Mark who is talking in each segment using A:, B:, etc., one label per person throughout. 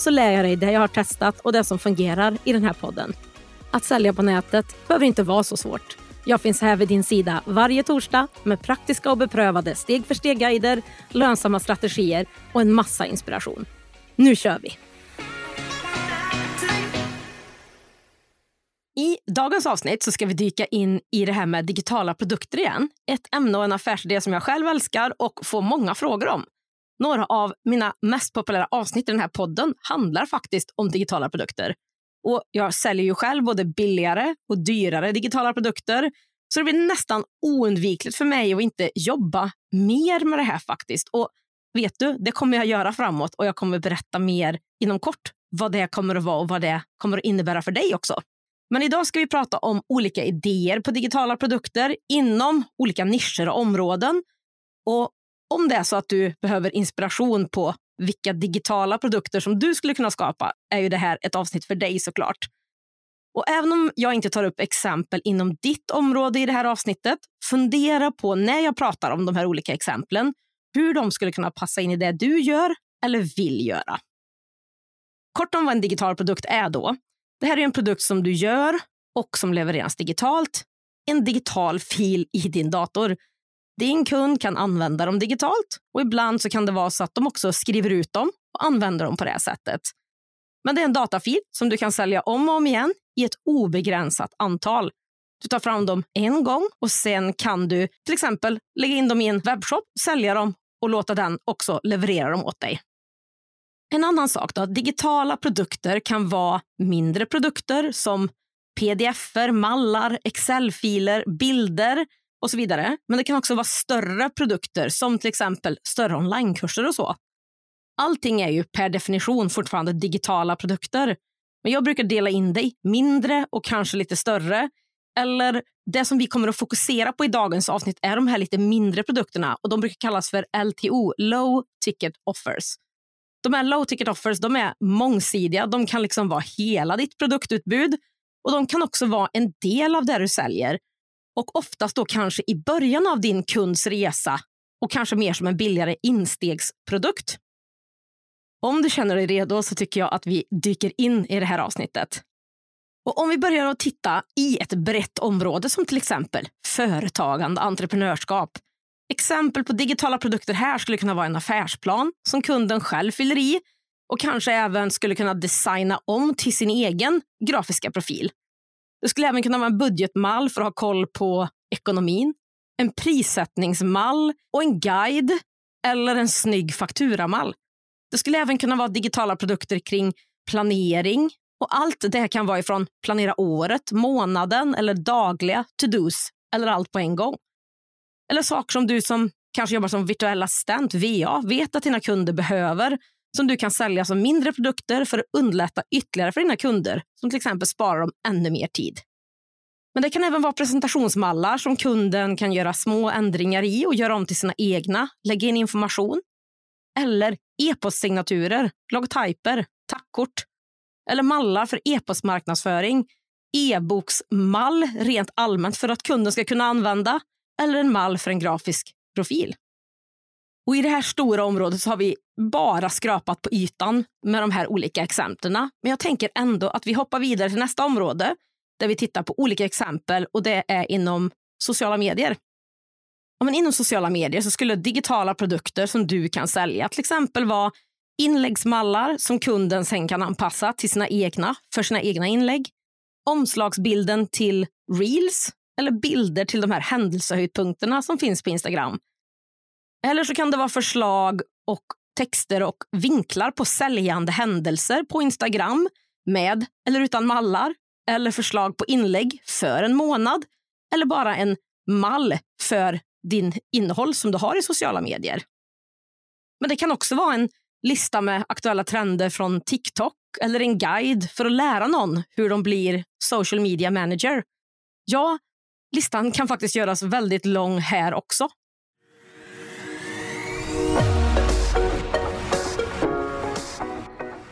A: så lär jag dig det jag har testat och det som fungerar i den här podden. Att sälja på nätet behöver inte vara så svårt. Jag finns här vid din sida varje torsdag med praktiska och beprövade steg för steg-guider, lönsamma strategier och en massa inspiration. Nu kör vi! I dagens avsnitt så ska vi dyka in i det här med digitala produkter igen. Ett ämne och en affärsidé som jag själv älskar och får många frågor om. Några av mina mest populära avsnitt i den här podden handlar faktiskt om digitala produkter. Och Jag säljer ju själv både billigare och dyrare digitala produkter. Så det blir nästan oundvikligt för mig att inte jobba mer med det här faktiskt. Och vet du, det kommer jag göra framåt och jag kommer berätta mer inom kort vad det kommer att vara och vad det kommer att innebära för dig också. Men idag ska vi prata om olika idéer på digitala produkter inom olika nischer och områden. Och om det är så att du behöver inspiration på vilka digitala produkter som du skulle kunna skapa är ju det här ett avsnitt för dig såklart. Och även om jag inte tar upp exempel inom ditt område i det här avsnittet, fundera på när jag pratar om de här olika exemplen, hur de skulle kunna passa in i det du gör eller vill göra. Kort om vad en digital produkt är då. Det här är en produkt som du gör och som levereras digitalt. En digital fil i din dator din kund kan använda dem digitalt och ibland så kan det vara så att de också skriver ut dem och använder dem på det sättet. Men det är en datafil som du kan sälja om och om igen i ett obegränsat antal. Du tar fram dem en gång och sen kan du till exempel lägga in dem i en webbshop, sälja dem och låta den också leverera dem åt dig. En annan sak då, digitala produkter kan vara mindre produkter som pdf-er, mallar, Excel-filer, bilder och så vidare. Men det kan också vara större produkter som till exempel större onlinekurser och så. Allting är ju per definition fortfarande digitala produkter. Men jag brukar dela in det i mindre och kanske lite större. Eller det som vi kommer att fokusera på i dagens avsnitt är de här lite mindre produkterna och de brukar kallas för LTO, Low Ticket Offers. De här low ticket offers de är mångsidiga. De kan liksom vara hela ditt produktutbud och de kan också vara en del av det du säljer och oftast då kanske i början av din kunds resa och kanske mer som en billigare instegsprodukt. Om du känner dig redo så tycker jag att vi dyker in i det här avsnittet. Och om vi börjar att titta i ett brett område som till exempel företagande, entreprenörskap. Exempel på digitala produkter här skulle kunna vara en affärsplan som kunden själv fyller i och kanske även skulle kunna designa om till sin egen grafiska profil. Det skulle även kunna vara en budgetmall för att ha koll på ekonomin, en prissättningsmall och en guide eller en snygg fakturamall. Det skulle även kunna vara digitala produkter kring planering och allt det kan vara ifrån planera året, månaden eller dagliga to-dos eller allt på en gång. Eller saker som du som kanske jobbar som virtuell assistent, VA, vet att dina kunder behöver som du kan sälja som mindre produkter för att underlätta ytterligare för dina kunder som till exempel sparar dem ännu mer tid. Men det kan även vara presentationsmallar som kunden kan göra små ändringar i och göra om till sina egna, lägga in information. Eller e-postsignaturer, logotyper, tackkort eller mallar för e-postmarknadsföring, e-boksmall rent allmänt för att kunden ska kunna använda eller en mall för en grafisk profil. Och I det här stora området så har vi bara skrapat på ytan med de här olika exemplen. Men jag tänker ändå att vi hoppar vidare till nästa område där vi tittar på olika exempel och det är inom sociala medier. Ja, men inom sociala medier så skulle digitala produkter som du kan sälja till exempel vara inläggsmallar som kunden sen kan anpassa till sina egna, för sina egna inlägg, omslagsbilden till reels eller bilder till de här händelsehöjdpunkterna som finns på Instagram eller så kan det vara förslag och texter och vinklar på säljande händelser på Instagram med eller utan mallar eller förslag på inlägg för en månad eller bara en mall för din innehåll som du har i sociala medier. Men det kan också vara en lista med aktuella trender från TikTok eller en guide för att lära någon hur de blir social media manager. Ja, listan kan faktiskt göras väldigt lång här också.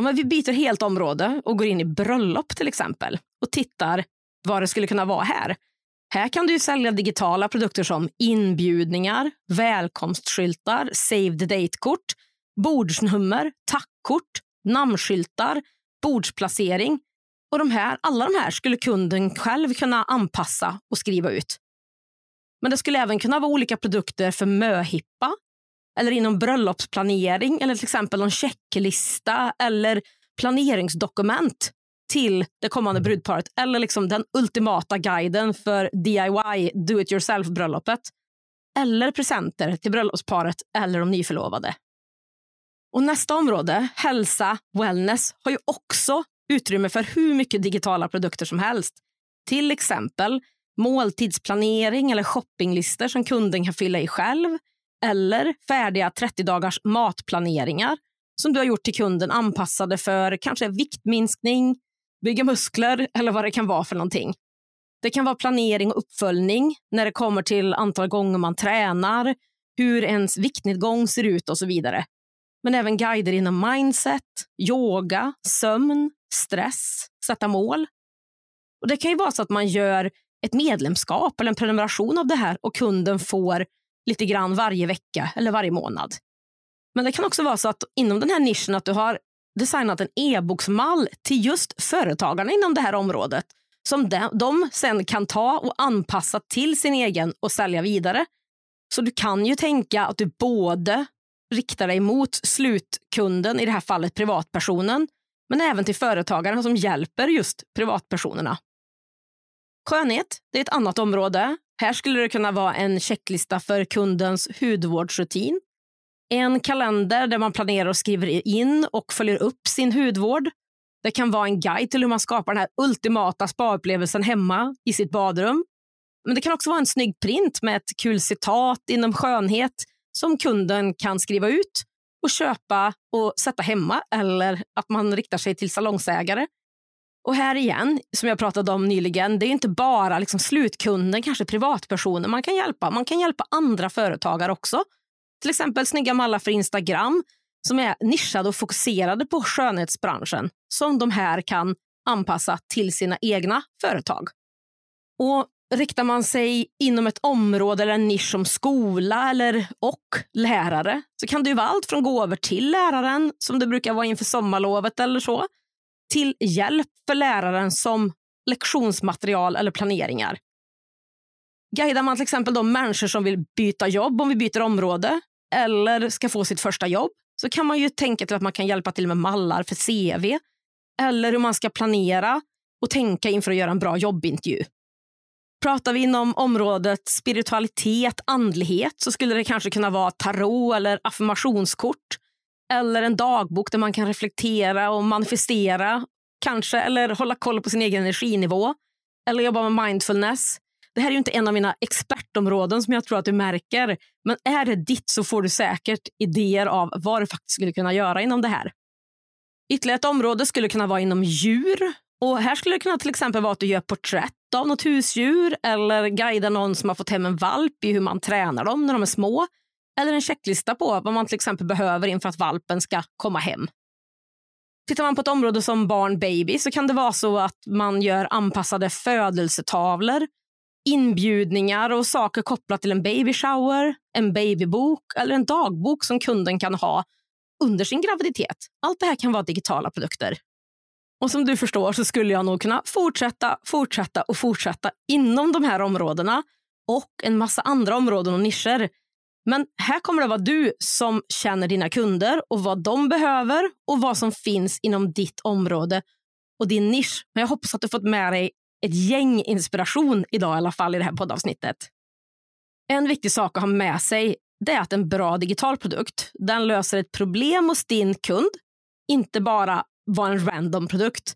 A: Ja, men vi byter helt område och går in i bröllop till exempel och tittar vad det skulle kunna vara här. Här kan du sälja digitala produkter som inbjudningar, välkomstskyltar, save the date-kort, bordsnummer, tackkort, namnskyltar, bordsplacering. Och de här, alla de här skulle kunden själv kunna anpassa och skriva ut. Men det skulle även kunna vara olika produkter för möhippa eller inom bröllopsplanering eller till exempel en checklista eller planeringsdokument till det kommande brudparet eller liksom den ultimata guiden för DIY, do it yourself-bröllopet. Eller presenter till bröllopsparet eller de nyförlovade. Och nästa område, hälsa, wellness, har ju också utrymme för hur mycket digitala produkter som helst. Till exempel måltidsplanering eller shoppinglistor som kunden kan fylla i själv eller färdiga 30 dagars matplaneringar som du har gjort till kunden anpassade för kanske viktminskning, bygga muskler eller vad det kan vara för någonting. Det kan vara planering och uppföljning när det kommer till antal gånger man tränar, hur ens viktnedgång ser ut och så vidare. Men även guider inom mindset, yoga, sömn, stress, sätta mål. Och Det kan ju vara så att man gör ett medlemskap eller en prenumeration av det här och kunden får lite grann varje vecka eller varje månad. Men det kan också vara så att inom den här nischen att du har designat en e-boksmall till just företagarna inom det här området som de, de sen kan ta och anpassa till sin egen och sälja vidare. Så du kan ju tänka att du både riktar dig mot slutkunden, i det här fallet privatpersonen, men även till företagarna som hjälper just privatpersonerna. Skönhet det är ett annat område. Här skulle det kunna vara en checklista för kundens hudvårdsrutin. En kalender där man planerar och skriver in och följer upp sin hudvård. Det kan vara en guide till hur man skapar den här ultimata spaupplevelsen hemma i sitt badrum. Men det kan också vara en snygg print med ett kul citat inom skönhet som kunden kan skriva ut och köpa och sätta hemma eller att man riktar sig till salongsägare. Och här igen, som jag pratade om nyligen, det är inte bara liksom slutkunden, kanske privatpersoner man kan hjälpa. Man kan hjälpa andra företagare också. Till exempel snygga mallar för Instagram som är nischade och fokuserade på skönhetsbranschen som de här kan anpassa till sina egna företag. Och Riktar man sig inom ett område eller en nisch som skola eller och lärare så kan det ju vara allt från gåvor till läraren, som det brukar vara inför sommarlovet eller så, till hjälp för läraren som lektionsmaterial eller planeringar. Guidar man till exempel de människor som vill byta jobb om vi byter område eller ska få sitt första jobb så kan man ju tänka till att man kan hjälpa till med mallar för CV eller hur man ska planera och tänka inför att göra en bra jobbintervju. Pratar vi inom området spiritualitet, andlighet så skulle det kanske kunna vara tarot eller affirmationskort eller en dagbok där man kan reflektera och manifestera kanske eller hålla koll på sin egen energinivå eller jobba med mindfulness. Det här är ju inte en av mina expertområden som jag tror att du märker. Men är det ditt så får du säkert idéer av vad du faktiskt skulle kunna göra inom det här. Ytterligare ett område skulle kunna vara inom djur. Och Här skulle det kunna till exempel vara att du gör porträtt av något husdjur eller guidar någon som har fått hem en valp i hur man tränar dem när de är små. Eller en checklista på vad man till exempel behöver inför att valpen ska komma hem. Tittar man på ett område som barn baby så kan det vara så att man gör anpassade födelsetavlor, inbjudningar och saker kopplat till en baby shower, en babybok eller en dagbok som kunden kan ha under sin graviditet. Allt det här kan vara digitala produkter. Och som du förstår så skulle jag nog kunna fortsätta, fortsätta och fortsätta inom de här områdena och en massa andra områden och nischer. Men här kommer det vara du som känner dina kunder och vad de behöver och vad som finns inom ditt område och din nisch. Men jag hoppas att du fått med dig ett gäng inspiration idag i alla fall i det här poddavsnittet. En viktig sak att ha med sig det är att en bra digital produkt den löser ett problem hos din kund, inte bara vara en random produkt.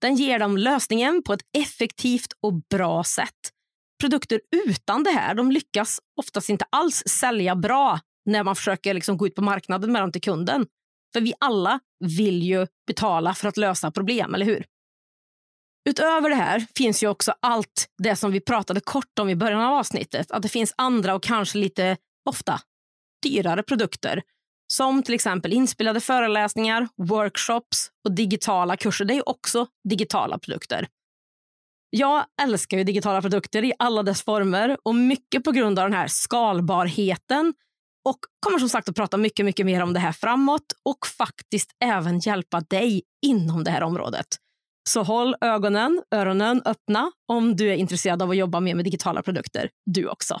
A: Den ger dem lösningen på ett effektivt och bra sätt. Produkter utan det här de lyckas oftast inte alls sälja bra när man försöker liksom gå ut på marknaden med dem till kunden. För vi alla vill ju betala för att lösa problem, eller hur? Utöver det här finns ju också allt det som vi pratade kort om i början av avsnittet. Att det finns andra och kanske lite, ofta, dyrare produkter. Som till exempel inspelade föreläsningar, workshops och digitala kurser. Det är också digitala produkter. Jag älskar ju digitala produkter i alla dess former och mycket på grund av den här skalbarheten och kommer som sagt att prata mycket, mycket mer om det här framåt och faktiskt även hjälpa dig inom det här området. Så håll ögonen, öronen öppna om du är intresserad av att jobba mer med digitala produkter, du också.